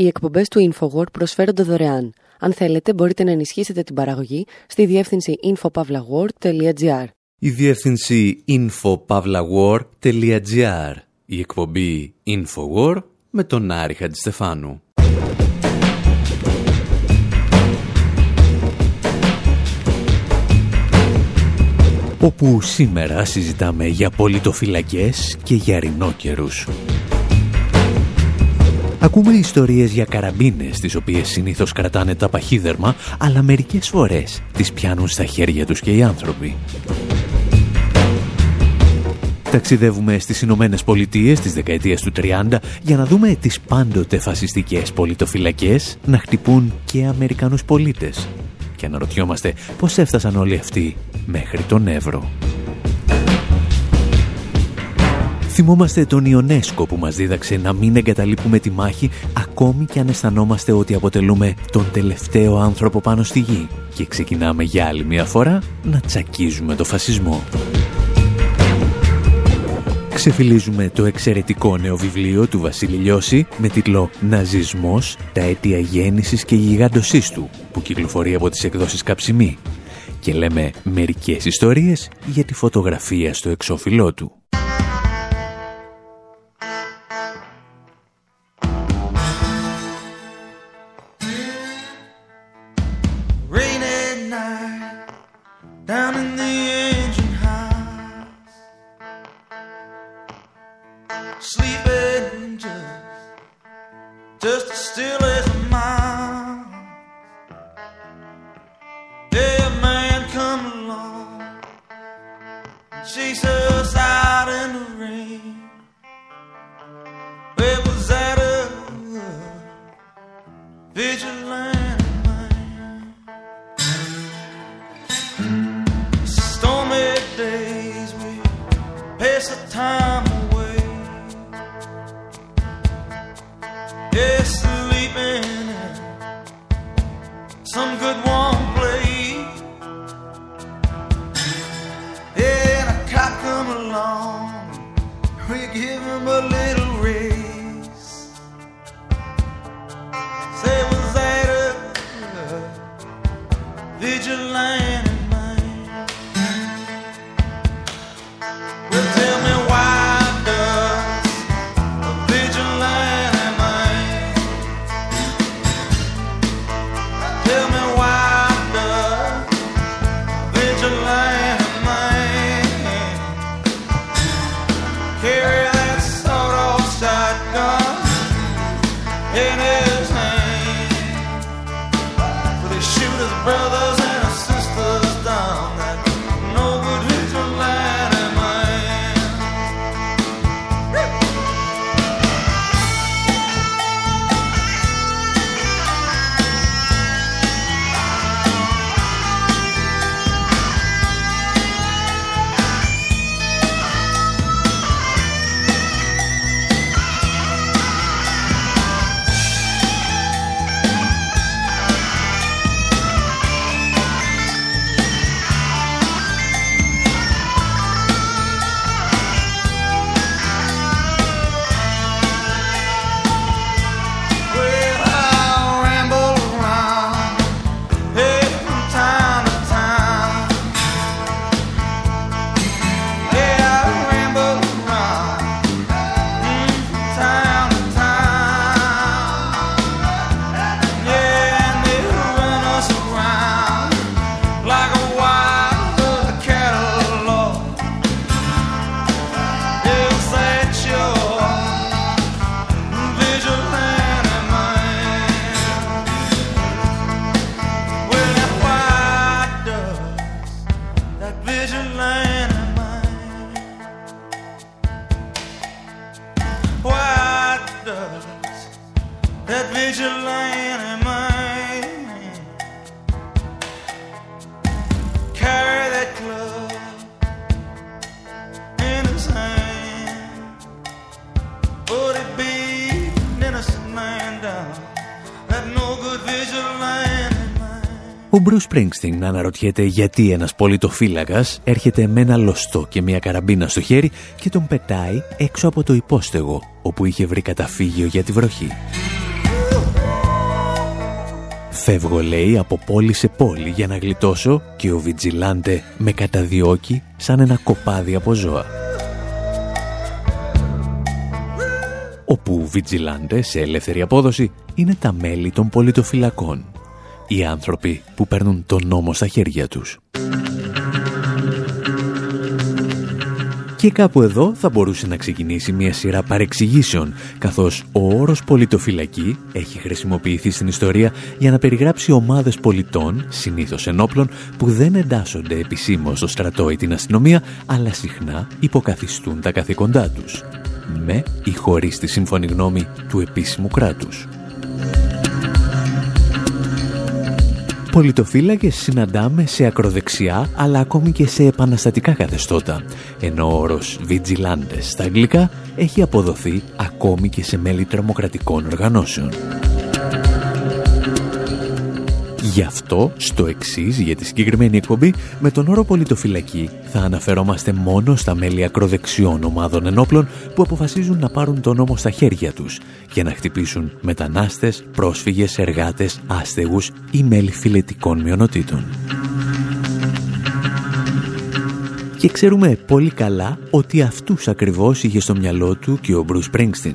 Οι εκπομπές του InfoWord προσφέρονται δωρεάν. Αν θέλετε, μπορείτε να ενισχύσετε την παραγωγή στη διεύθυνση infopavlagor.gr. Η διεύθυνση infopavlagor.gr. Η εκπομπή InfoWord με τον Άρη Χατζηστεφάνου. όπου σήμερα συζητάμε για πολιτοφυλακές και για ρινόκερους. Ακούμε ιστορίες για καραμπίνες, τις οποίες συνήθως κρατάνε τα παχύδερμα, αλλά μερικές φορές τις πιάνουν στα χέρια τους και οι άνθρωποι. Ταξιδεύουμε στις Ηνωμένε Πολιτείες της δεκαετίας του 30 για να δούμε τις πάντοτε φασιστικές πολιτοφυλακές να χτυπούν και Αμερικανούς πολίτες. Και αναρωτιόμαστε πώς έφτασαν όλοι αυτοί μέχρι τον Εύρο. Θυμόμαστε τον Ιονέσκο που μας δίδαξε να μην εγκαταλείπουμε τη μάχη ακόμη και αν αισθανόμαστε ότι αποτελούμε τον τελευταίο άνθρωπο πάνω στη γη και ξεκινάμε για άλλη μια φορά να τσακίζουμε το φασισμό. Ξεφυλίζουμε το εξαιρετικό νέο βιβλίο του Βασίλη Λιώση με τίτλο «Ναζισμός, τα αίτια γέννησης και γιγάντωσής του» που κυκλοφορεί από τις εκδόσεις Καψιμή και λέμε μερικές ιστορίες για τη φωτογραφία στο εξώφυλλό του. down in the shooters, brothers, Ο Bruce Springsteen αναρωτιέται γιατί ένας πολιτοφύλακας έρχεται με ένα λωστό και μια καραμπίνα στο χέρι και τον πετάει έξω από το υπόστεγο όπου είχε βρει καταφύγιο για τη βροχή. Φεύγω λέει από πόλη σε πόλη για να γλιτώσω και ο Βιτζιλάντε με καταδιώκει σαν ένα κοπάδι από ζώα. Όπου Βιτζιλάντε σε ελεύθερη απόδοση είναι τα μέλη των πολιτοφυλακών. Οι άνθρωποι που παίρνουν τον νόμο στα χέρια τους. Και κάπου εδώ θα μπορούσε να ξεκινήσει μια σειρά παρεξηγήσεων, καθώς ο όρος πολιτοφυλακή έχει χρησιμοποιηθεί στην ιστορία για να περιγράψει ομάδες πολιτών, συνήθως ενόπλων, που δεν εντάσσονται επισήμως στο στρατό ή την αστυνομία, αλλά συχνά υποκαθιστούν τα καθήκοντά τους, με ή χωρίς τη σύμφωνη γνώμη του επίσημου κράτους. Πολιτοφύλακες συναντάμε σε ακροδεξιά αλλά ακόμη και σε επαναστατικά καθεστώτα, ενώ ο όρος «vigilantes» στα αγγλικά έχει αποδοθεί ακόμη και σε μέλη τρομοκρατικών οργανώσεων. Γι' αυτό, στο εξής για τη συγκεκριμένη εκπομπή, με τον όρο πολιτοφυλακή θα αναφερόμαστε μόνο στα μέλη ακροδεξιών ομάδων ενόπλων που αποφασίζουν να πάρουν τον νόμο στα χέρια τους για να χτυπήσουν μετανάστες, πρόσφυγες, εργάτες, άστεγους ή μέλη φιλετικών μειονοτήτων. Και ξέρουμε πολύ καλά ότι αυτούς ακριβώς είχε στο μυαλό του και ο Μπρους Πρίνγκστιν.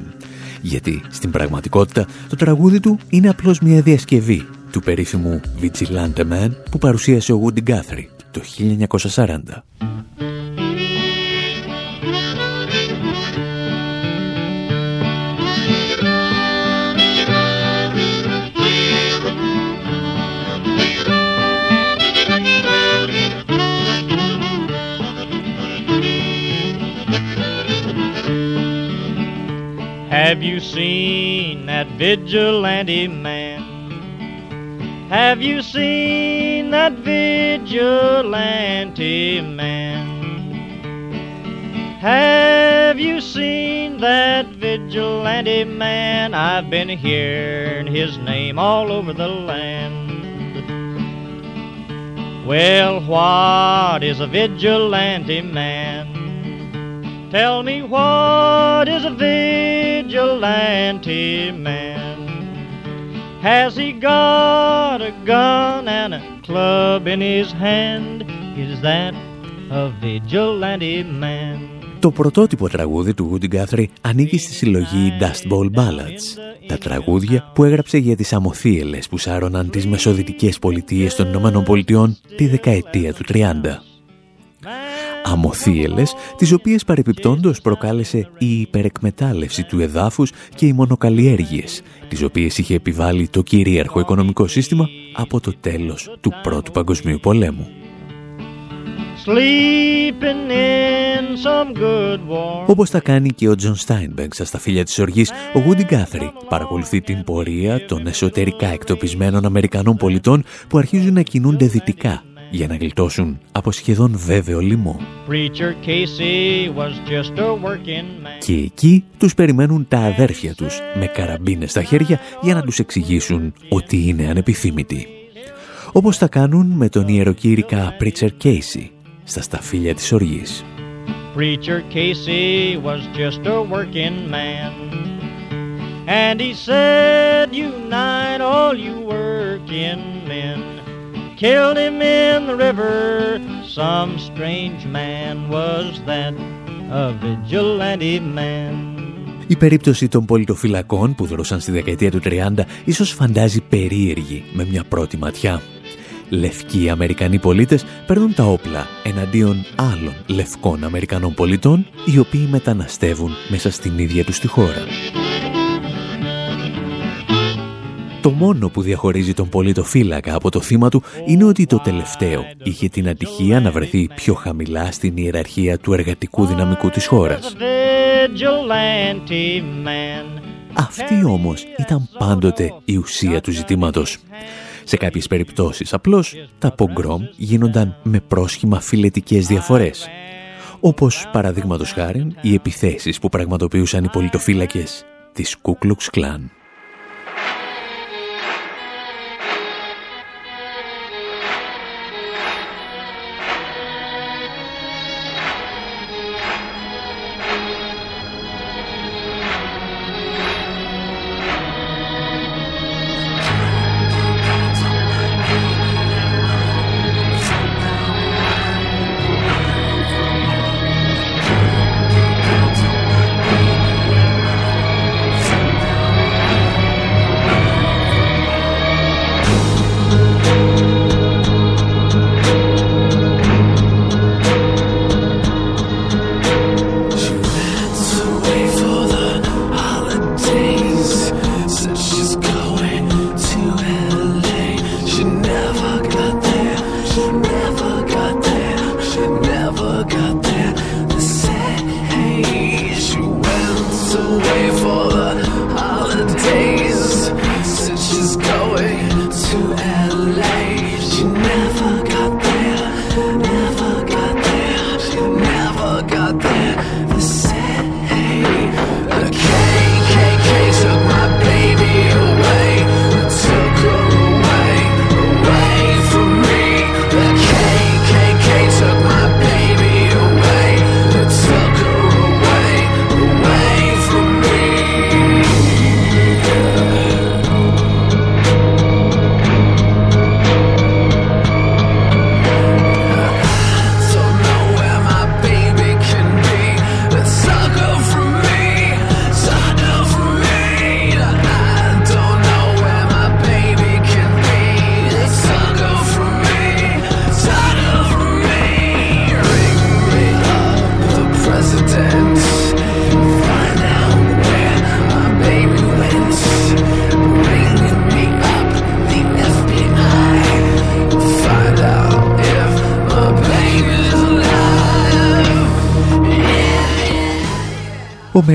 Γιατί στην πραγματικότητα το τραγούδι του είναι απλώς μια διασκευή του περίφημου Vigilante Man που παρουσίασε ο Woody Guthrie το 1940. Have you seen that vigilante man? Have you seen that vigilante man? Have you seen that vigilante man? I've been hearing his name all over the land. Well, what is a vigilante man? Tell me what is a vigilante man? Has he got a gun and a club in his hand? Is that a vigilante man? Το πρωτότυπο τραγούδι του Woody Guthrie ανήκει στη συλλογή Dust Bowl Ballads, τα τραγούδια που έγραψε για τις αμοθίελες που σάρωναν τις μεσοδυτικές πολιτείες των Ηνωμένων Πολιτειών τη δεκαετία του 30 αμοθίελες, τις οποίες παρεπιπτόντος προκάλεσε η υπερεκμετάλλευση του εδάφους και οι μονοκαλλιέργειες, τις οποίες είχε επιβάλει το κυρίαρχο οικονομικό σύστημα από το τέλος του Πρώτου Παγκοσμίου Πολέμου. Όπως τα κάνει και ο Τζον Στάινμπεκ Σταφύλια της οργής, ο Γούντι Γκάθρι παρακολουθεί την πορεία των εσωτερικά εκτοπισμένων Αμερικανών πολιτών που αρχίζουν να κινούνται δυτικά για να γλιτώσουν από σχεδόν βέβαιο λιμό. Και εκεί τους περιμένουν τα αδέρφια τους με καραμπίνες στα χέρια για να τους εξηγήσουν ότι είναι ανεπιθύμητοι. Όπως θα κάνουν με τον ιεροκήρυκα Preacher Casey στα σταφύλια της οργής. Preacher Casey was just a working man And he said unite all you working men killed him in the river. Some strange man was that, a vigilante man. Η περίπτωση των πολιτοφυλακών που δρόσαν στη δεκαετία του 30 ίσως φαντάζει περίεργη με μια πρώτη ματιά. Λευκοί Αμερικανοί πολίτες παίρνουν τα όπλα εναντίον άλλων λευκών Αμερικανών πολιτών οι οποίοι μεταναστεύουν μέσα στην ίδια τους τη χώρα. Το μόνο που διαχωρίζει τον πολιτοφύλακα από το θύμα του είναι ότι το τελευταίο είχε την ατυχία να βρεθεί πιο χαμηλά στην ιεραρχία του εργατικού δυναμικού της χώρας. Αυτή όμως ήταν πάντοτε η ουσία του ζητήματος. Σε κάποιες περιπτώσεις απλώς τα πογκρόμ γίνονταν με πρόσχημα φιλετικές διαφορές. Όπως παραδείγματος χάρη οι επιθέσεις που πραγματοποιούσαν οι πολιτοφύλακες της Κούκλουξ Κλάν.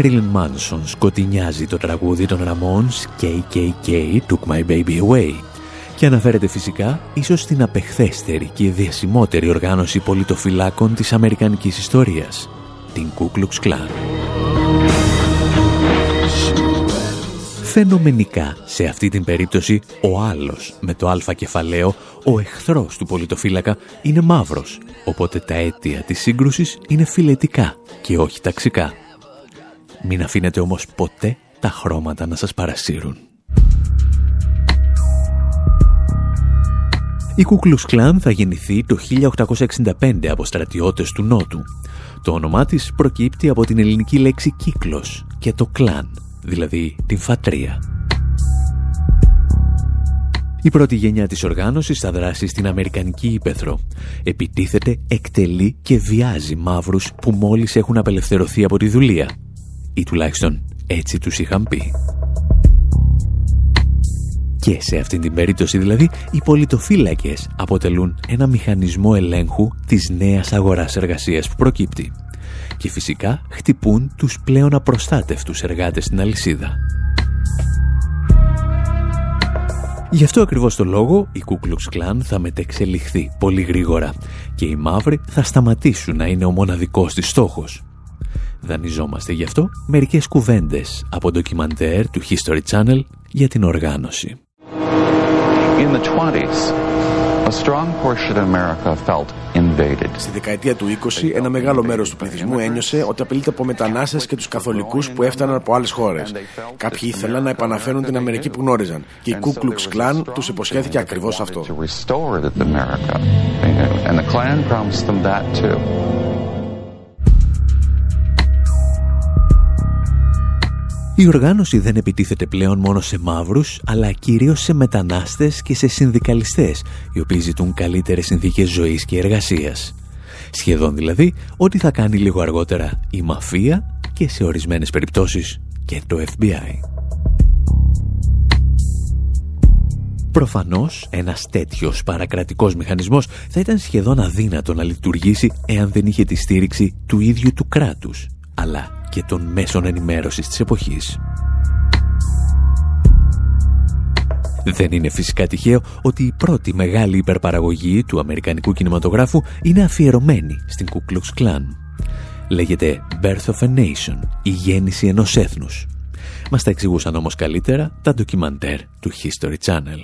Μέριλιν Μάνσον σκοτεινιάζει το τραγούδι των Ramones KKK Took My Baby Away και αναφέρεται φυσικά ίσως στην απεχθέστερη και διασημότερη οργάνωση πολιτοφυλάκων της Αμερικανικής ιστορίας, την Ku Klux Klan. Φαινομενικά, σε αυτή την περίπτωση, ο άλλος με το αλφα κεφαλαίο, ο εχθρός του πολιτοφύλακα, είναι μαύρος, οπότε τα αίτια της σύγκρουσης είναι φιλετικά και όχι ταξικά. Μην αφήνετε όμως ποτέ τα χρώματα να σας παρασύρουν. Η Κούκλους Κλάν θα γεννηθεί το 1865 από στρατιώτες του Νότου. Το όνομά της προκύπτει από την ελληνική λέξη κύκλος και το κλάν, δηλαδή την φατρία. Η πρώτη γενιά της οργάνωσης θα δράσει στην Αμερικανική Ήπεθρο. Επιτίθεται, εκτελεί και βιάζει μαύρους που μόλις έχουν απελευθερωθεί από τη δουλεία. Ή τουλάχιστον έτσι τους είχαν πει. Και σε αυτήν την περίπτωση δηλαδή, οι πολιτοφύλακες αποτελούν ένα μηχανισμό ελέγχου της νέας αγοράς εργασίας που προκύπτει. Και φυσικά χτυπούν τους πλέον απροστάτευτους εργάτες στην αλυσίδα. Γι' αυτό ακριβώς το λόγο η Κούκλουξ Κλάν θα μετεξελιχθεί πολύ γρήγορα και οι μαύροι θα σταματήσουν να είναι ο μοναδικός της στόχος. Δανειζόμαστε γι' αυτό μερικές κουβέντες από ντοκιμαντέρ του History Channel για την οργάνωση. In the 20s, a strong portion of America felt invaded. Στη δεκαετία του 20, ένα μεγάλο μέρος του πληθυσμού ένιωσε ότι απειλείται από μετανάστες και τους καθολικούς που έφταναν από άλλες χώρες. Κάποιοι ήθελαν να επαναφέρουν την Αμερική που γνώριζαν και η Ku Klux Klan τους υποσχέθηκε ακριβώς αυτό. Η οργάνωση δεν επιτίθεται πλέον μόνο σε μαύρους, αλλά κυρίως σε μετανάστες και σε συνδικαλιστές, οι οποίοι ζητούν καλύτερες συνθήκες ζωής και εργασίας. Σχεδόν δηλαδή ό,τι θα κάνει λίγο αργότερα η μαφία και σε ορισμένες περιπτώσεις και το FBI. Προφανώς, ένας τέτοιος παρακρατικός μηχανισμός θα ήταν σχεδόν αδύνατο να λειτουργήσει εάν δεν είχε τη στήριξη του ίδιου του κράτους, αλλά και των μέσων ενημέρωσης της εποχής. Δεν είναι φυσικά τυχαίο ότι η πρώτη μεγάλη υπερπαραγωγή του αμερικανικού κινηματογράφου είναι αφιερωμένη στην Ku Klux Klan. Λέγεται Birth of a Nation, η γέννηση ενός έθνους. Μας τα εξηγούσαν όμως καλύτερα τα ντοκιμαντέρ του History Channel.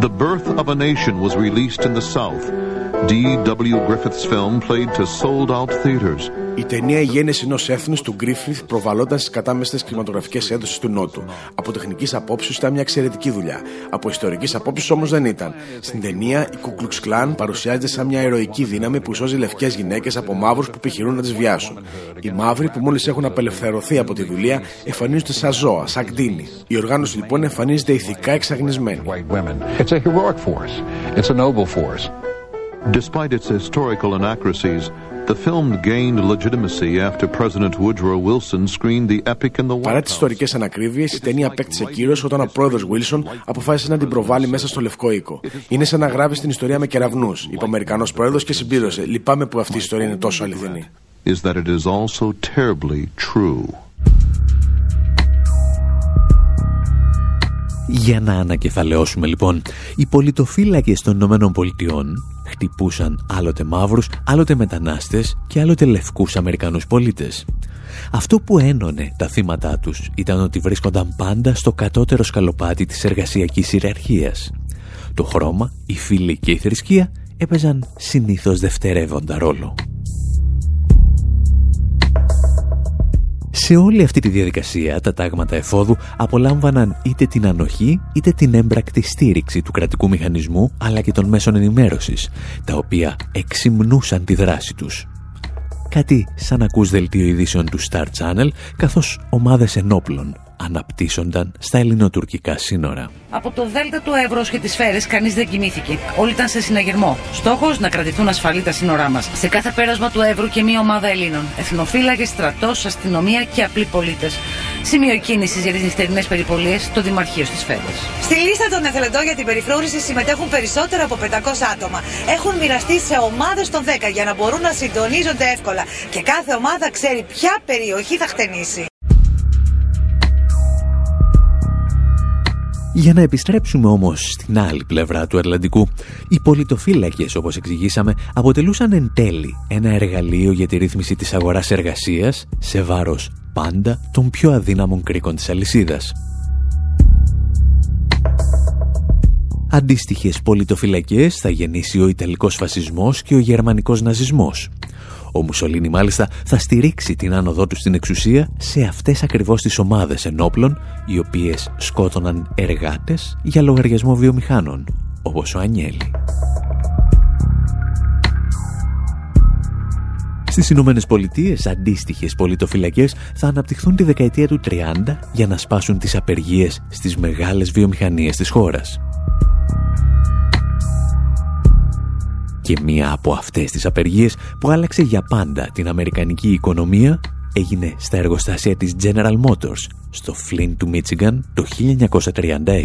The Birth of a Nation was released in the South. D.W. Griffith's film played to sold-out theaters. Η ταινία «Η γέννηση ενός έθνους» του Γκρίφιθ προβαλόταν στις κατάμεστες κινηματογραφικές έντοσει του Νότου. Από τεχνικής απόψη ήταν μια εξαιρετική δουλειά. Από ιστορικής απόψη όμως δεν ήταν. Στην ταινία, η Ku Klux Klan παρουσιάζεται σαν μια ηρωική δύναμη που σώζει λευκές γυναίκες από μαύρους που επιχειρούν να τις βιάσουν. Οι μαύροι που μόλις έχουν απελευθερωθεί από τη δουλεία εμφανίζονται σαν ζώα, σαν κτίνη. Η οργάνωση λοιπόν εμφανίζεται ηθικά εξαγνισμένη. Despite its historical inaccuracies, Παρά τις ιστορικές ανακρίβειες, η ταινία απέκτησε κύρος όταν ο πρόεδρος Wilson αποφάσισε να την προβάλλει μέσα στο Λευκό Οίκο. Είναι σαν να γράφει την ιστορία με κεραυνούς, είπε ο Αμερικανός πρόεδρος και συμπλήρωσε. Λυπάμαι που αυτή η ιστορία είναι τόσο αληθινή. Για να ανακεφαλαιώσουμε λοιπόν, οι πολιτοφύλακες των Ηνωμένων Πολιτειών χτυπούσαν άλλοτε μαύρους, άλλοτε μετανάστες και άλλοτε λευκούς Αμερικανούς πολίτες. Αυτό που ένωνε τα θύματα τους ήταν ότι βρίσκονταν πάντα στο κατώτερο σκαλοπάτι της εργασιακής ιεραρχίας. Το χρώμα, η φύλη και η θρησκεία έπαιζαν συνήθως δευτερεύοντα ρόλο. Σε όλη αυτή τη διαδικασία τα τάγματα εφόδου απολάμβαναν είτε την ανοχή είτε την έμπρακτη στήριξη του κρατικού μηχανισμού αλλά και των μέσων ενημέρωσης, τα οποία εξυμνούσαν τη δράση τους. Κάτι σαν ακούς δελτίο ειδήσεων του Star Channel καθώς ομάδες ενόπλων αναπτύσσονταν στα ελληνοτουρκικά σύνορα. Από το Δέλτα του Εύρω και τις Σφαίρες κανείς δεν κοιμήθηκε. Όλοι ήταν σε συναγερμό. Στόχος να κρατηθούν ασφαλή τα σύνορά μας. Σε κάθε πέρασμα του Εύρου και μία ομάδα Ελλήνων. Εθνοφύλακε, στρατός, αστυνομία και απλοί πολίτες. Σημείο κίνηση για τις νυχτερινές περιπολίες στο Δημαρχείο στις Σφαίρε. Στη λίστα των εθελοντών για την περιφρούρηση συμμετέχουν περισσότερα από 500 άτομα. Έχουν μοιραστεί σε ομάδες των 10 για να μπορούν να συντονίζονται εύκολα. Και κάθε ομάδα ξέρει ποια περιοχή θα χτενίσει. Για να επιστρέψουμε όμως στην άλλη πλευρά του Ατλαντικού, οι πολιτοφύλακες, όπως εξηγήσαμε, αποτελούσαν εν τέλει ένα εργαλείο για τη ρύθμιση της αγοράς εργασίας σε βάρος πάντα των πιο αδύναμων κρίκων της αλυσίδας. Αντίστοιχες πολιτοφυλακές θα γεννήσει ο Ιταλικός φασισμός και ο Γερμανικός ναζισμός. Ο Μουσολίνη μάλιστα θα στηρίξει την άνοδό του στην εξουσία σε αυτές ακριβώς τις ομάδες ενόπλων οι οποίες σκότωναν εργάτες για λογαριασμό βιομηχάνων, όπως ο Ανιέλη. Στις Ηνωμένες Πολιτείες αντίστοιχες πολιτοφυλακές θα αναπτυχθούν τη δεκαετία του 30 για να σπάσουν τις απεργίες στις μεγάλες βιομηχανίες της χώρας. Και μία από αυτές τις απεργίες που άλλαξε για πάντα την αμερικανική οικονομία έγινε στα εργοστάσια της General Motors στο Flint του Michigan το 1936.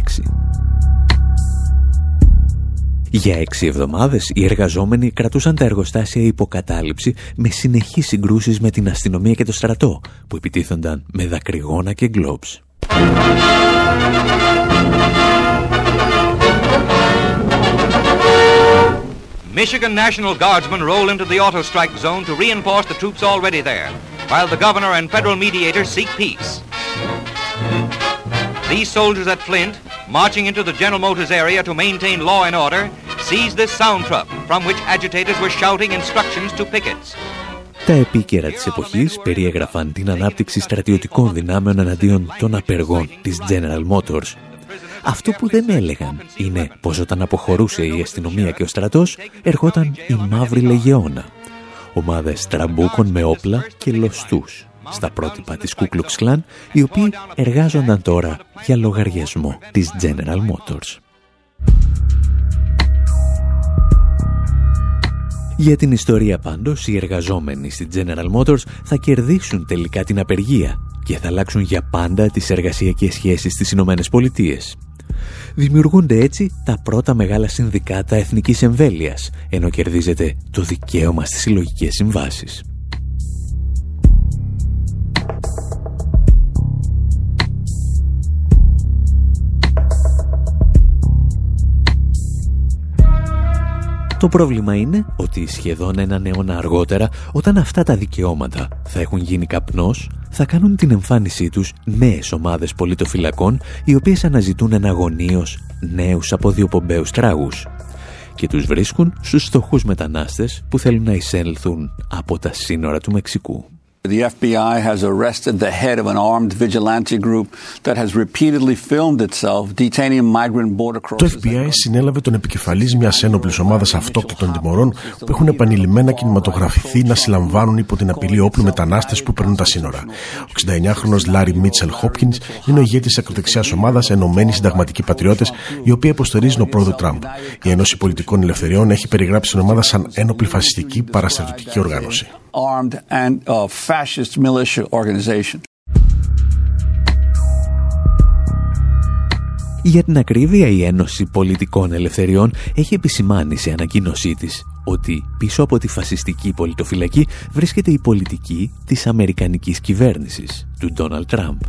Για έξι εβδομάδες οι εργαζόμενοι κρατούσαν τα εργοστάσια υποκατάληψη με συνεχείς συγκρούσεις με την αστυνομία και το στρατό που επιτίθονταν με δακρυγόνα και γκλόψ. Michigan National Guardsmen roll into the auto strike zone to reinforce the troops already there, while the governor and federal mediators seek peace. These soldiers at Flint, marching into the General Motors area to maintain law and order, seized this sound truck from which agitators were shouting instructions to pickets. Τα επίκαιρα της εποχής περιέγραφαν την ανάπτυξη στρατιωτικών δυνάμεων εναντίον των απεργών της General Motors αυτό που δεν έλεγαν είναι πως όταν αποχωρούσε η αστυνομία και ο στρατός ερχόταν η Μαύρη Λεγεώνα. Ομάδες τραμπούκων με όπλα και λοστούς στα πρότυπα της Ku Klux Klan, οι οποίοι εργάζονταν τώρα για λογαριασμό της General Motors. Για την ιστορία πάντως, οι εργαζόμενοι στη General Motors θα κερδίσουν τελικά την απεργία και θα αλλάξουν για πάντα τις εργασιακές σχέσεις στις Ηνωμένες Πολιτείες. Δημιουργούνται έτσι τα πρώτα μεγάλα συνδικάτα εθνικής εμβέλειας, ενώ κερδίζεται το δικαίωμα στις συλλογικές συμβάσεις. Το πρόβλημα είναι ότι σχεδόν έναν αιώνα αργότερα, όταν αυτά τα δικαιώματα θα έχουν γίνει καπνός, θα κάνουν την εμφάνισή τους νέες ομάδες πολιτοφυλακών, οι οποίες αναζητούν εναγωνίως νέους αποδιοπομπαίους τράγους και τους βρίσκουν στους στοχούς μετανάστες που θέλουν να εισέλθουν από τα σύνορα του Μεξικού. The FBI has arrested the head of an armed vigilante group that has repeatedly filmed itself detaining migrant border crossers. Το FBI συνέλαβε τον επικεφαλής μιας ένοπλης ομάδας αυτόκτητων τιμωρών που έχουν επανειλημμένα κινηματογραφηθεί να συλλαμβάνουν υπό την απειλή όπλου μετανάστες που περνούν τα σύνορα. Ο 69χρονος Λάρι Μίτσελ Χόπκινς είναι ο ηγέτης ακροδεξιάς ομάδας Ενωμένοι Συνταγματικοί Πατριώτες η οποία υποστηρίζει τον πρόεδρο Τραμπ. Η Ένωση Πολιτικών Ελευθεριών έχει περιγράψει την ομάδα σαν ένοπλη φασιστική παραστατική οργάνωση. Armed and, uh, fascist militia organization. Για την ακρίβεια, η Ένωση Πολιτικών Ελευθεριών έχει επισημάνει σε ανακοίνωσή της ότι πίσω από τη φασιστική πολιτοφυλακή βρίσκεται η πολιτική της Αμερικανικής κυβέρνησης, του Ντόναλτ Τραμπ.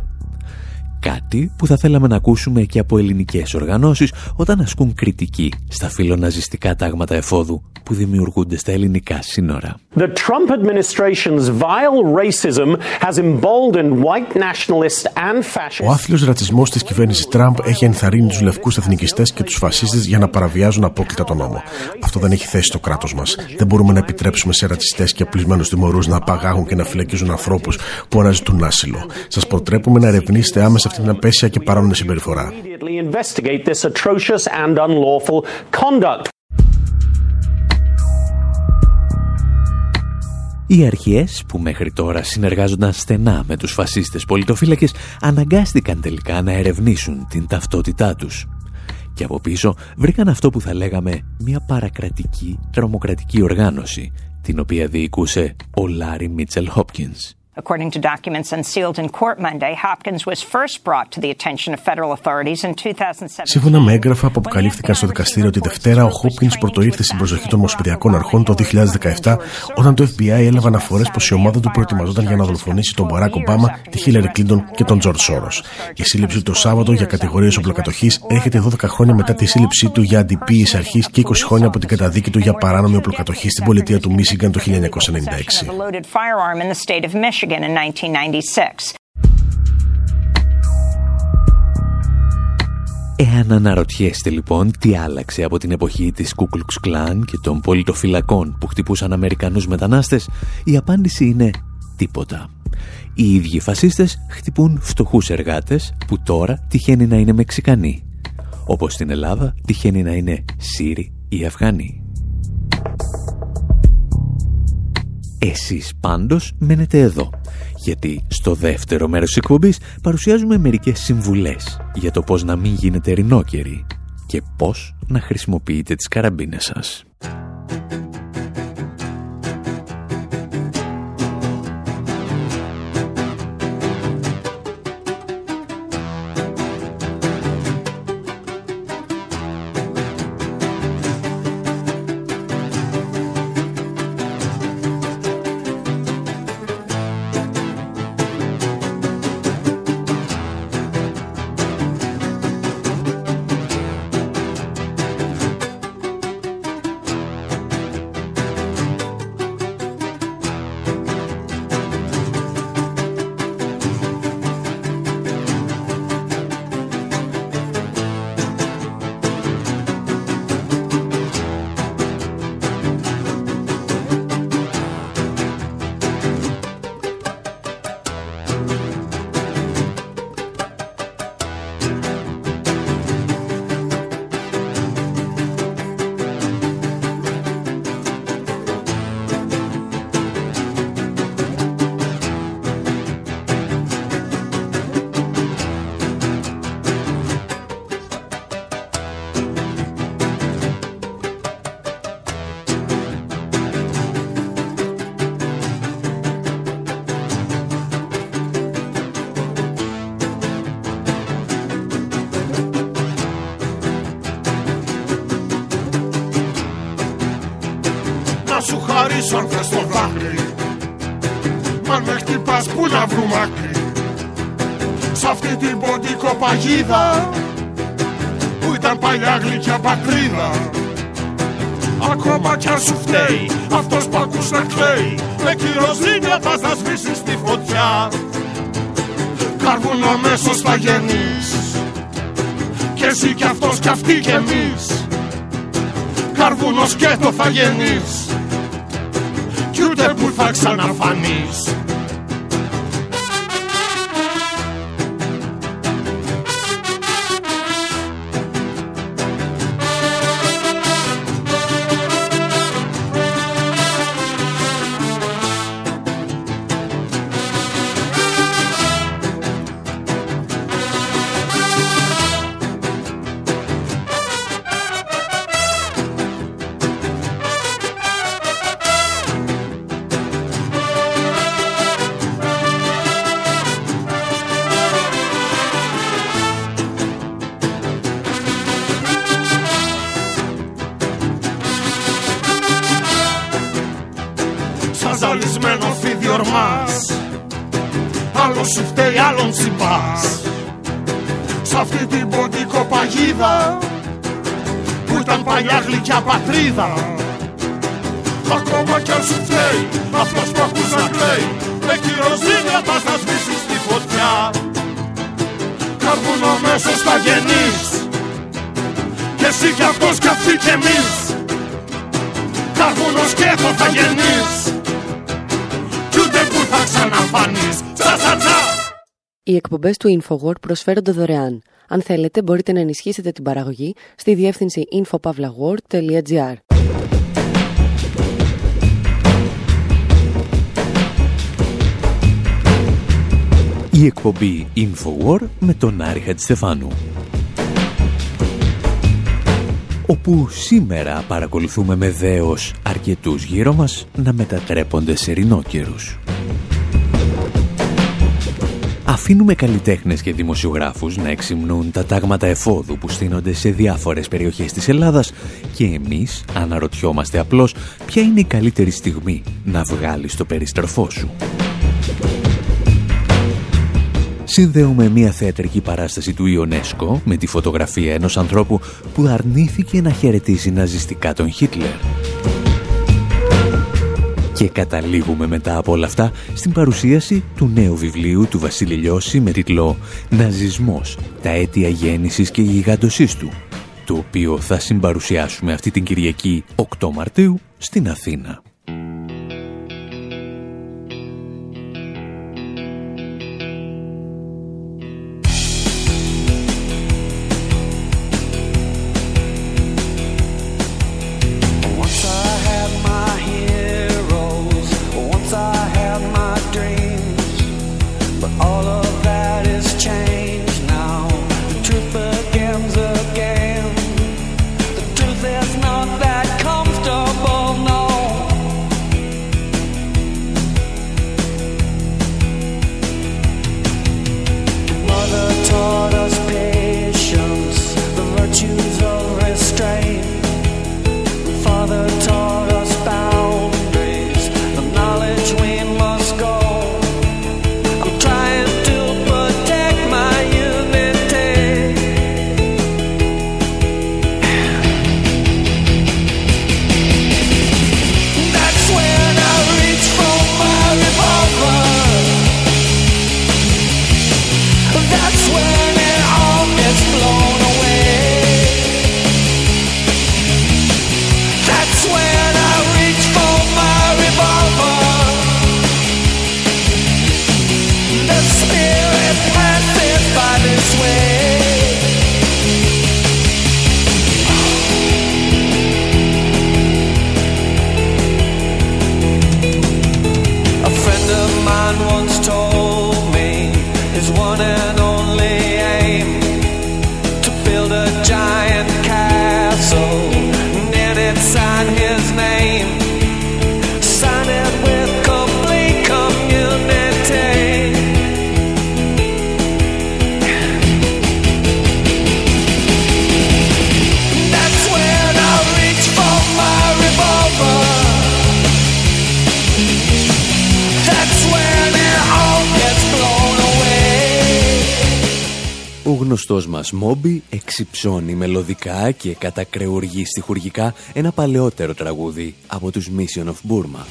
Κάτι που θα θέλαμε να ακούσουμε και από ελληνικές οργανώσεις όταν ασκούν κριτική στα φιλοναζιστικά τάγματα εφόδου που δημιουργούνται στα ελληνικά σύνορα. The Trump administration's vile racism has emboldened white nationalists and fascists. Ο άθλιος ρατσισμός της κυβέρνησης Τραμπ έχει ενθαρρύνει τους λευκούς εθνικιστές και τους φασίστες για να παραβιάζουν απόκλητα τον νόμο. Αυτό δεν έχει θέση στο κράτος μας. Δεν μπορούμε να επιτρέψουμε σε ρατσιστές και απλισμένους τιμωρούς να απαγάγουν και να φυλακίζουν ανθρώπους που αναζητούν άσυλο. Σας προτρέπουμε να ερευνήσετε άμεσα αυτή την απέσια και παράνομη συμπεριφορά. Οι αρχές που μέχρι τώρα συνεργάζονταν στενά με τους φασίστες πολιτοφύλακες αναγκάστηκαν τελικά να ερευνήσουν την ταυτότητά τους. Και από πίσω βρήκαν αυτό που θα λέγαμε μια παρακρατική τρομοκρατική οργάνωση την οποία διοικούσε ο Λάρι Μίτσελ Χόπκινς. According to documents unsealed in court Monday, Hopkins was first brought to the attention of federal authorities in 2007. Σύμφωνα με έγγραφα που αποκαλύφθηκαν στο δικαστήριο τη Δευτέρα, ο Χόπκινς πρωτοήρθε στην προσοχή των Ομοσπονδιακών Αρχών το 2017, όταν το FBI έλαβε αναφορές πως η ομάδα του προετοιμαζόταν για να δολοφονήσει τον Μπαράκ Ομπάμα, τη Χίλαρη Κλίντον και τον Τζορτζ Σόρος. Η σύλληψη του το Σάββατο για κατηγορίες οπλοκατοχής έρχεται 12 χρόνια μετά τη σύλληψή του για αντιποίηση αρχής και 20 χρόνια από την καταδίκη του για παράνομη οπλοκατοχή στην πολιτεία του Μίσιγκαν το 1996. Εάν αναρωτιέστε λοιπόν τι άλλαξε από την εποχή της Κούκλουξ Κλάν και των πολιτοφυλακών που χτυπούσαν Αμερικανούς μετανάστες, η απάντηση είναι τίποτα. Οι ίδιοι φασίστες χτυπούν φτωχούς εργάτες που τώρα τυχαίνει να είναι Μεξικανοί. Όπως στην Ελλάδα τυχαίνει να είναι Σύριοι ή Αφγανοί. Εσείς πάντως μένετε εδώ, γιατί στο δεύτερο μέρος της εκπομπής παρουσιάζουμε μερικές συμβουλές για το πώς να μην γίνετε ρινόκεροι και πώς να χρησιμοποιείτε τις καραμπίνες σας. Χαρίσω αν θες το δάκρυ Μα με χτυπάς που να βρούμε άκρη; Σ' αυτή την ποντικό παγίδα Που ήταν παλιά γλυκιά πατρίδα. Ακόμα κι αν σου φταίει Αυτός που ακούς να κλαίει. Με κυροζίνια πας να σβήσεις τη φωτιά. Καρβούν αμέσως θα γεννείς. Κι εσύ κι αυτός κι αυτή κι εμείς. Καρβούνος και το θα γεννείς. κι ούτε που θα ξαναφανείς Καρβούνο μέσος θα γεννείς Και εσύ κι αυτός κι αυτή κι εμείς. Καρβούνος και το θα γεννείς Κι ούτε που θα ξαναφανείς. Τσα τσα τσα Οι εκπομπές του InfoWord προσφέρονται δωρεάν. Αν θέλετε, μπορείτε να ενισχύσετε την παραγωγή στη διεύθυνση infopavlagor.gr. Η εκπομπή Infowar με τον Άρη Χατζηστεφάνου όπου σήμερα παρακολουθούμε με δέος αρκετούς γύρω μας να μετατρέπονται σε ρινόκερους. Αφήνουμε καλλιτέχνες και δημοσιογράφους να εξυμνούν τα τάγματα εφόδου που στείνονται σε διάφορες περιοχές της Ελλάδας και εμείς αναρωτιόμαστε απλώς ποια είναι η καλύτερη στιγμή να βγάλεις το περιστροφό σου. Συνδέουμε μια θεατρική παράσταση του Ιονέσκο με τη φωτογραφία ενός ανθρώπου που αρνήθηκε να χαιρετήσει ναζιστικά τον Χίτλερ. Και καταλήγουμε μετά από όλα αυτά στην παρουσίαση του νέου βιβλίου του Βασίλη Λιώση με τίτλο «Ναζισμός, τα αίτια γέννησης και γιγαντωσής του», το οποίο θα συμπαρουσιάσουμε αυτή την Κυριακή 8 Μαρτίου στην Αθήνα. Γνωστός μας Μόμπι εξυψώνει μελωδικά και κατακρεουργεί στιχουργικά ένα παλαιότερο τραγούδι από τους Mission of Burma.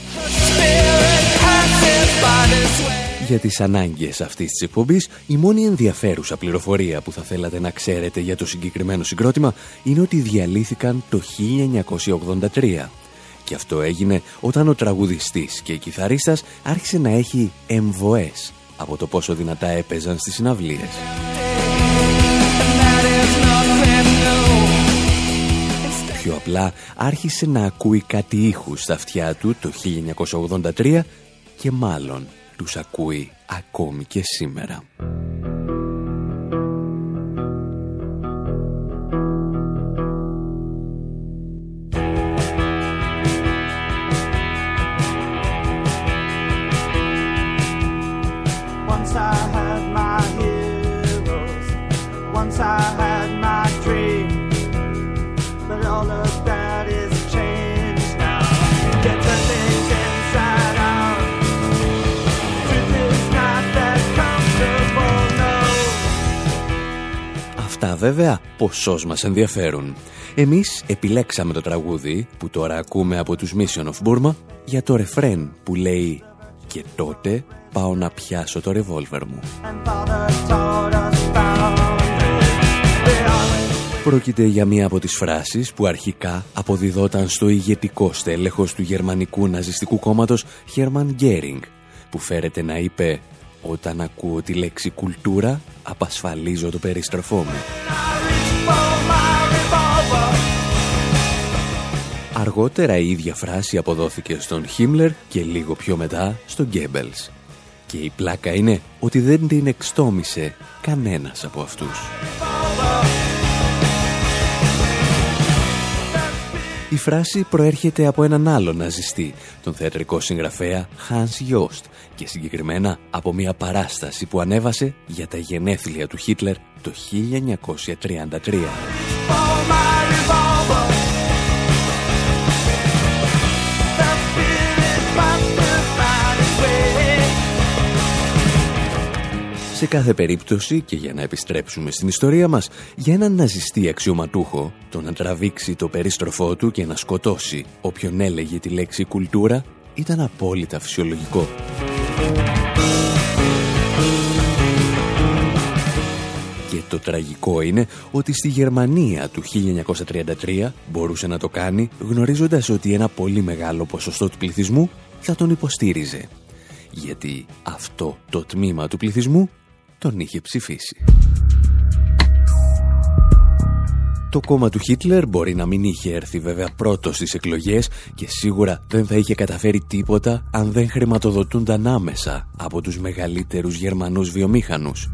Για τις ανάγκες αυτής της εκπομπής, η μόνη ενδιαφέρουσα πληροφορία που θα θέλατε να ξέρετε για το συγκεκριμένο συγκρότημα είναι ότι διαλύθηκαν το 1983. Και αυτό έγινε όταν ο τραγουδιστής και η κιθαρίστας άρχισε να έχει εμβοές από το πόσο δυνατά έπαιζαν στις συναυλίες. Πιο απλά άρχισε να ακούει κάτι ήχους στα αυτιά του το 1983 και μάλλον τους ακούει ακόμη και σήμερα. Βέβαια ποσός μας ενδιαφέρουν. Εμείς επιλέξαμε το τραγούδι που τώρα ακούμε από τους Mission of Burma για το ρεφρέν που λέει «Και τότε πάω να πιάσω το ρεβόλβερ μου». Πρόκειται για μία από τις φράσεις που αρχικά αποδιδόταν στο ηγετικό στέλεχος του γερμανικού ναζιστικού κόμματος Hermann Γκέρινγκ που φέρεται να είπε «Όταν ακούω τη λέξη κουλτούρα απασφαλίζω το περιστροφό μου». Αργότερα η ίδια φράση αποδόθηκε στον Χίμλερ και λίγο πιο μετά στον Γκέμπελς. Και η πλάκα είναι ότι δεν την εξτόμησε κανένας από αυτούς. Η φράση προέρχεται από έναν άλλο ναζιστή, τον θεατρικό συγγραφέα Hans Jost και συγκεκριμένα από μια παράσταση που ανέβασε για τα γενέθλια του Χίτλερ το 1933. Σε κάθε περίπτωση και για να επιστρέψουμε στην ιστορία μας, για έναν ναζιστή αξιωματούχο, το να τραβήξει το περίστροφό του και να σκοτώσει όποιον έλεγε τη λέξη κουλτούρα ήταν απόλυτα φυσιολογικό. Και το τραγικό είναι ότι στη Γερμανία του 1933 μπορούσε να το κάνει γνωρίζοντας ότι ένα πολύ μεγάλο ποσοστό του πληθυσμού θα τον υποστήριζε. Γιατί αυτό το τμήμα του πληθυσμού τον είχε ψηφίσει. Το κόμμα του Χίτλερ μπορεί να μην είχε έρθει βέβαια πρώτος στις εκλογές και σίγουρα δεν θα είχε καταφέρει τίποτα αν δεν χρηματοδοτούνταν άμεσα από τους μεγαλύτερους Γερμανούς βιομήχανους.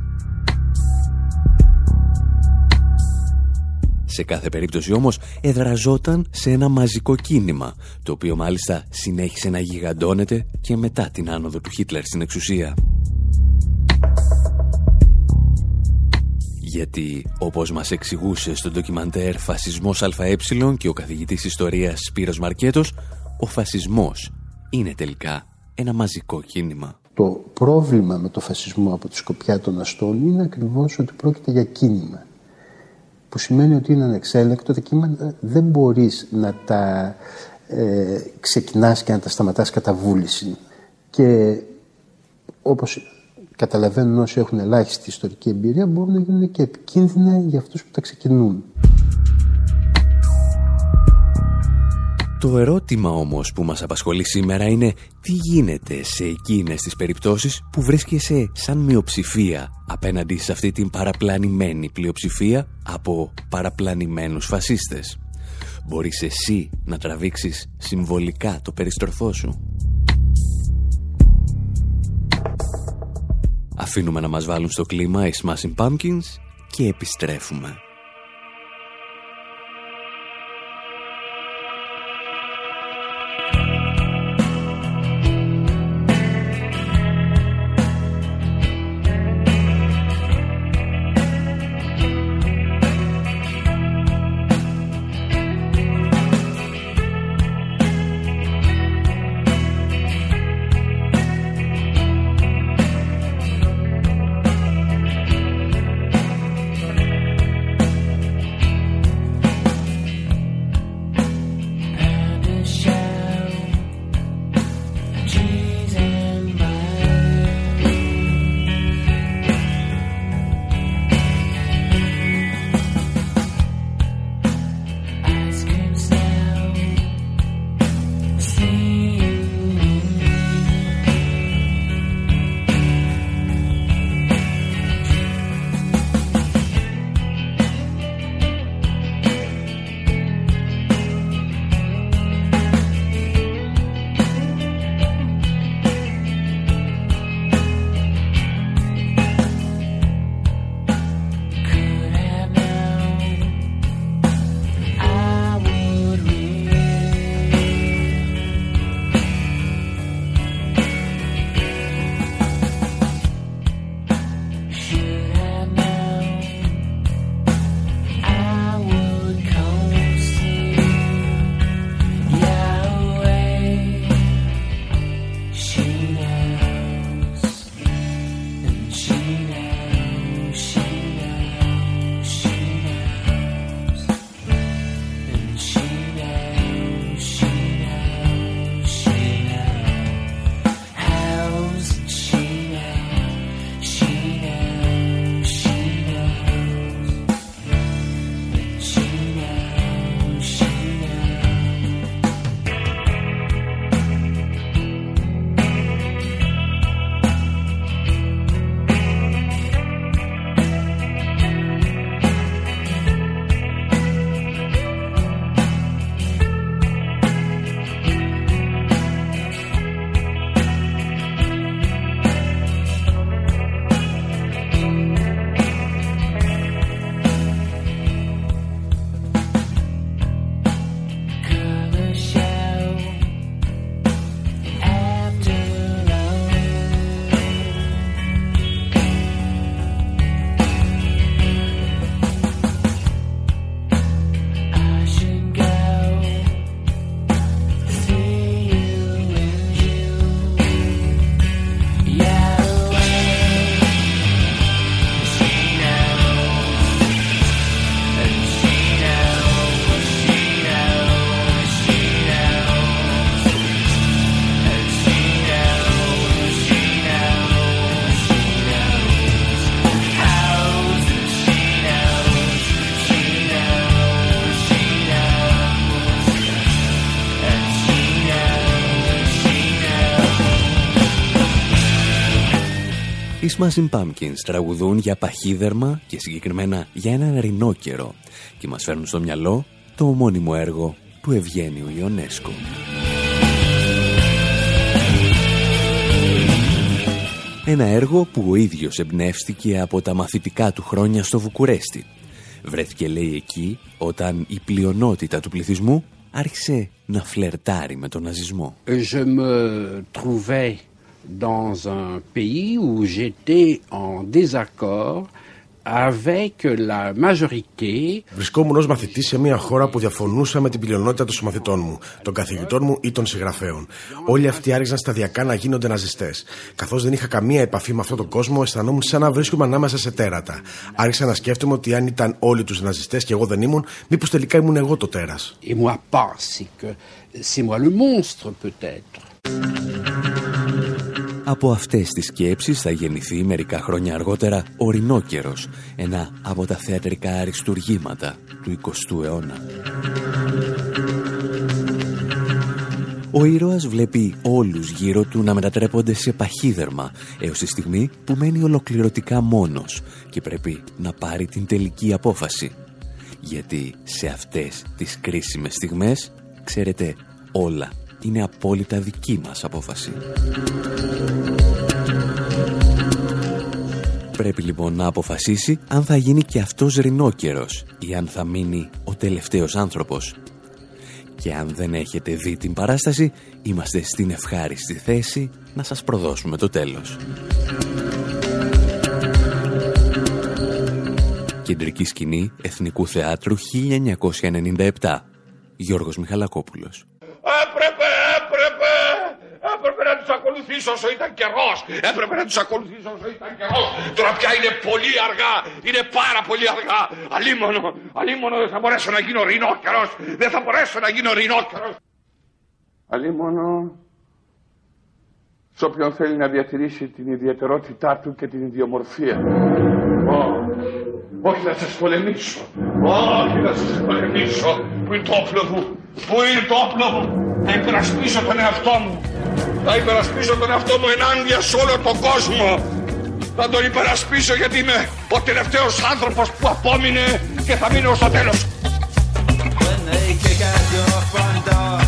Σε κάθε περίπτωση όμως εδραζόταν σε ένα μαζικό κίνημα, το οποίο μάλιστα συνέχισε να γιγαντώνεται και μετά την άνοδο του Χίτλερ στην εξουσία. Γιατί, όπως μας εξηγούσε στο ντοκιμαντέρ «Φασισμός ΑΕ» και ο καθηγητής ιστορίας Σπύρος Μαρκέτος, ο φασισμός είναι τελικά ένα μαζικό κίνημα. Το πρόβλημα με το φασισμό από τη σκοπιά των αστών είναι ακριβώς ότι πρόκειται για κίνημα. Που σημαίνει ότι είναι ανεξέλεκτο, τα κίνημα δεν μπορείς να τα ε, ξεκινάς και να τα σταματάς κατά βούληση. Και όπως καταλαβαίνουν όσοι έχουν ελάχιστη ιστορική εμπειρία μπορούν να γίνουν και επικίνδυνα για αυτούς που τα ξεκινούν. Το ερώτημα όμως που μας απασχολεί σήμερα είναι τι γίνεται σε εκείνες τις περιπτώσεις που βρίσκεσαι σαν μειοψηφία απέναντι σε αυτή την παραπλανημένη πλειοψηφία από παραπλανημένους φασίστες. Μπορείς εσύ να τραβήξεις συμβολικά το περιστροφό σου; Αφήνουμε να μας βάλουν στο κλίμα οι Smashing Pumpkins και επιστρέφουμε. Smashing Pumpkins τραγουδούν για παχύδερμα και συγκεκριμένα για έναν ρινόκερο και μας φέρνουν στο μυαλό το ομώνυμο έργο του Ευγένιου Ιονέσκου. Ένα έργο που ο ίδιος εμπνεύστηκε από τα μαθητικά του χρόνια στο Βουκουρέστι. Βρέθηκε λέει εκεί όταν η πλειονότητα του πληθυσμού άρχισε να φλερτάρει με τον ναζισμό. Je me trouvais dans un pays où j'étais en désaccord avec la majorité. Βρισκόμουν ως μαθητής σε μια χώρα που διαφωνούσα με την πλειονότητα των συμμαθητών μου, των καθηγητών μου ή των συγγραφέων. Όλοι αυτοί άρχισαν σταδιακά να γίνονται ναζιστές. Καθώς δεν είχα καμία επαφή με αυτόν τον κόσμο, αισθανόμουν σαν να βρίσκομαι ανάμεσα σε τέρατα. Άρχισα να σκέφτομαι ότι αν ήταν όλοι τους ναζιστές και εγώ δεν ήμουν, μήπως τελικά ήμουν εγώ το τέρας. Et moi pas, que c'est moi le monstre peut-être. Από αυτές τις σκέψεις θα γεννηθεί μερικά χρόνια αργότερα ο Ρινόκερος, ένα από τα θεατρικά αριστουργήματα του 20ου αιώνα. Ο ήρωας βλέπει όλους γύρω του να μετατρέπονται σε παχύδερμα έως τη στιγμή που μένει ολοκληρωτικά μόνος και πρέπει να πάρει την τελική απόφαση. Γιατί σε αυτές τις κρίσιμες στιγμές, ξέρετε, όλα είναι απόλυτα δική μας απόφαση. Πρέπει λοιπόν να αποφασίσει αν θα γίνει και αυτός ρινόκερος ή αν θα μείνει ο τελευταίος άνθρωπος. Και αν δεν έχετε δει την παράσταση, είμαστε στην ευχάριστη θέση να σας προδώσουμε το τέλος. Κεντρική σκηνή Εθνικού Θεάτρου 1997. Γιώργος Μιχαλακόπουλος. Έπρεπε, έπρεπε, έπρεπε να τους ακολουθήσω όσο ήταν καιρός. Έπρεπε να τους ακολουθήσω όσο ήταν καιρός. Τώρα πια είναι πολύ αργά, είναι πάρα πολύ αργά. Αλίμονο, αλίμονο δεν θα μπορέσω να γίνω ρινόκερος. Δεν θα μπορέσω να γίνω ρινόκερος. Αλίμονο, σε όποιον θέλει να διατηρήσει την ιδιαιτερότητά του και την ιδιομορφία. Όχι, όχι να σας πολεμήσω. Όχι να σας πολεμήσω. Πού είναι το όπλο μου. Πού είναι το όπλο μου. Θα υπερασπίσω τον εαυτό μου. Θα υπερασπίσω τον εαυτό μου ενάντια σε όλο τον κόσμο. Θα τον υπερασπίσω γιατί είμαι ο τελευταίος άνθρωπος που απόμεινε και θα μείνω στο τέλος. When they kick at your front door,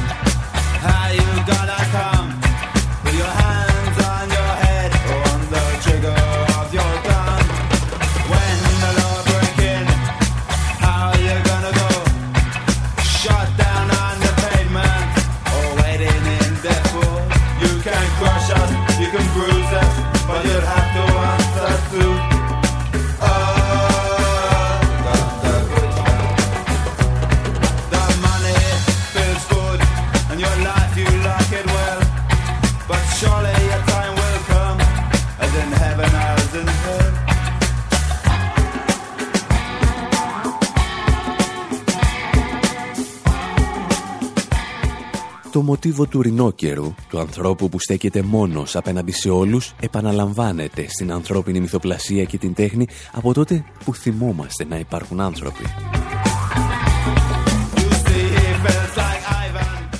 Το μοτίβο του ρινόκερου, του ανθρώπου που στέκεται μόνος απέναντι σε όλους, επαναλαμβάνεται στην ανθρώπινη μυθοπλασία και την τέχνη από τότε που θυμόμαστε να υπάρχουν άνθρωποι.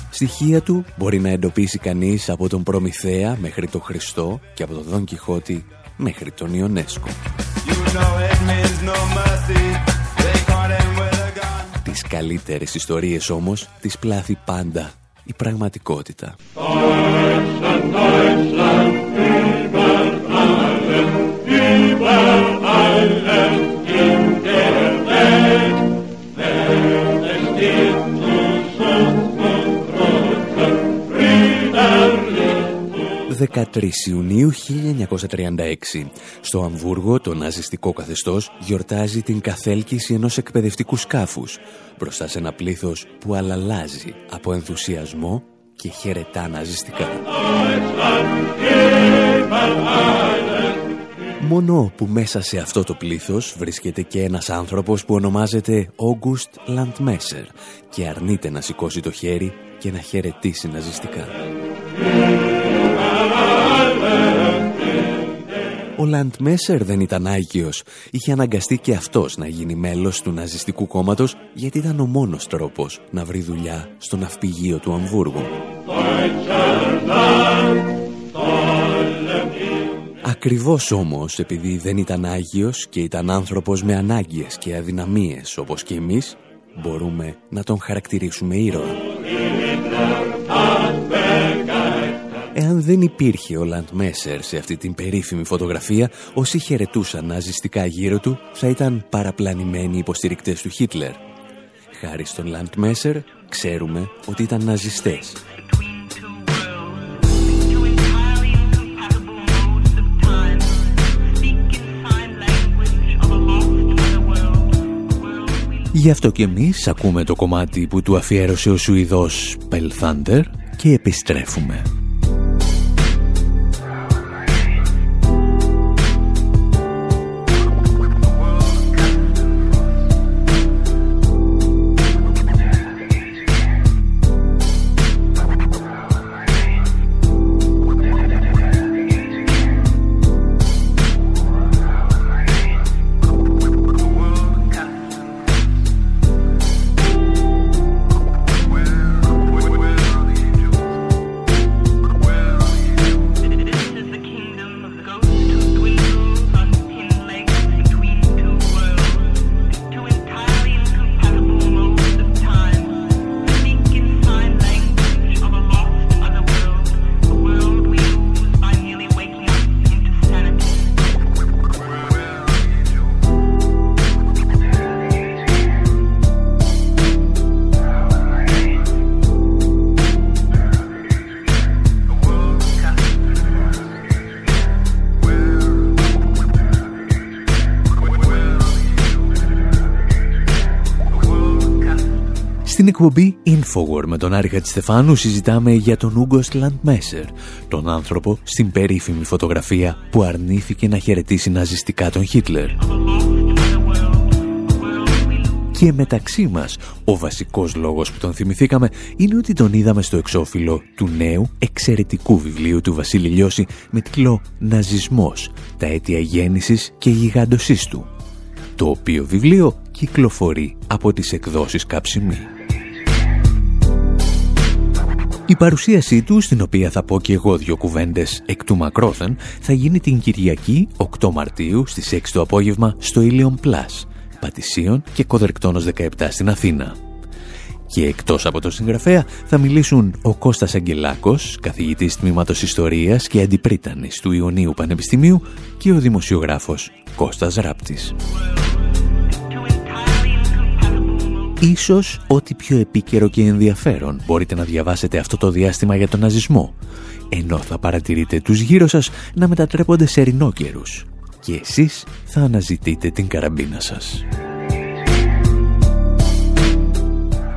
Στοιχεία του μπορεί να εντοπίσει κανείς από τον Προμηθέα μέχρι τον Χριστό και από τον Δον Κιχώτη μέχρι τον Ιονέσκο. You know it means no mercy. They caught him with a gun. Τις καλύτερες ιστορίες όμως τις πλάθει πάντα η πραγματικότητα. «13 Ιουνίου 1936. Στο Αμβούργο το ναζιστικό καθεστώς γιορτάζει την καθέλκυση ενός εκπαιδευτικού σκάφους μπροστά σε ένα πλήθος που αλλαλάζει από ενθουσιασμό και χαιρετά ναζιστικά. Μόνο που μέσα σε αυτό το πλήθος βρίσκεται και ένας άνθρωπος που ονομάζεται August Landmesser και αρνείται να σηκώσει το χέρι και να χαιρετήσει ναζιστικά. Ο Λαντμέσερ δεν ήταν Άγιος. Είχε αναγκαστεί και αυτός να γίνει μέλος του ναζιστικού κόμματος γιατί ήταν ο μόνος τρόπος να βρει δουλειά στο ναυπηγείο του Αμβούργου. Ακριβώς όμως επειδή δεν ήταν Άγιος και ήταν άνθρωπος με ανάγκες και αδυναμίες όπως και εμείς, μπορούμε να τον χαρακτηρίσουμε ήρωα. Εάν δεν υπήρχε ο Λαντ Μέσερ σε αυτή την περίφημη φωτογραφία, όσοι χαιρετούσαν ναζιστικά γύρω του θα ήταν παραπλανημένοι υποστηρικτές του Χίτλερ. Χάρη στον Λαντ Μέσερ ξέρουμε ότι ήταν ναζιστές Γι' αυτό και εμείς ακούμε το κομμάτι που του αφιέρωσε ο Σουηδός Thunder και επιστρέφουμε. Στην εκπομπή Infowar με τον Άρη Χατζηστεφάνου συζητάμε για τον Ούγκο Μέσερ, τον άνθρωπο στην περίφημη φωτογραφία που αρνήθηκε να χαιρετήσει ναζιστικά τον Χίτλερ. Και μεταξύ μας, ο βασικός λόγος που τον θυμηθήκαμε είναι ότι τον είδαμε στο εξώφυλλο του νέου εξαιρετικού βιβλίου του Βασίλη Λιώση με τίτλο «Ναζισμός, τα αίτια γέννησης και γιγάντωσής του», το οποίο βιβλίο κυκλοφορεί από τις εκδόσεις Καψιμή. Η παρουσίασή του, στην οποία θα πω και εγώ δύο κουβέντες εκ του μακρόθεν, θα γίνει την Κυριακή 8 Μαρτίου στις 6 το απόγευμα στο Ilion Plus, Πατησίων και Κοδρεκτόνος 17 στην Αθήνα. Και εκτός από τον συγγραφέα θα μιλήσουν ο Κώστας Αγγελάκος, καθηγητής τμήματος Ιστορίας και Αντιπρίτανης του Ιωνίου Πανεπιστημίου και ο δημοσιογράφος Κώστας Ράπτης. Ίσως ό,τι πιο επίκαιρο και ενδιαφέρον μπορείτε να διαβάσετε αυτό το διάστημα για τον ναζισμό, ενώ θα παρατηρείτε τους γύρω σας να μετατρέπονται σε ρινόκερους και εσείς θα αναζητείτε την καραμπίνα σας.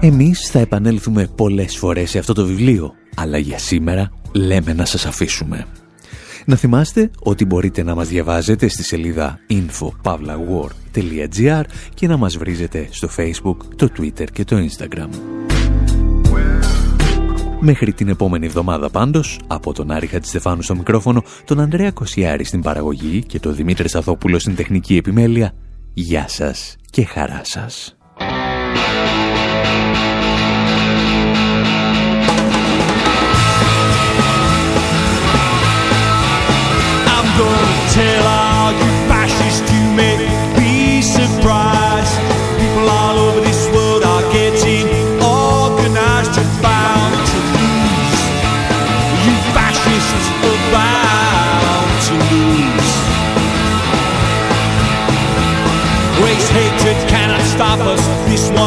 Εμείς θα επανέλθουμε πολλές φορές σε αυτό το βιβλίο, αλλά για σήμερα λέμε να σας αφήσουμε. Να θυμάστε ότι μπορείτε να μας διαβάζετε στη σελίδα info.pavlawar.gr και να μας βρίζετε στο Facebook, το Twitter και το Instagram. Μέχρι την επόμενη εβδομάδα πάντως, από τον Άρη Χατζηστεφάνου στο μικρόφωνο, τον Ανδρέα Κοσιάρη στην παραγωγή και τον Δημήτρη Σαθόπουλο στην τεχνική επιμέλεια, γεια σας και χαρά σας. stop us. Be.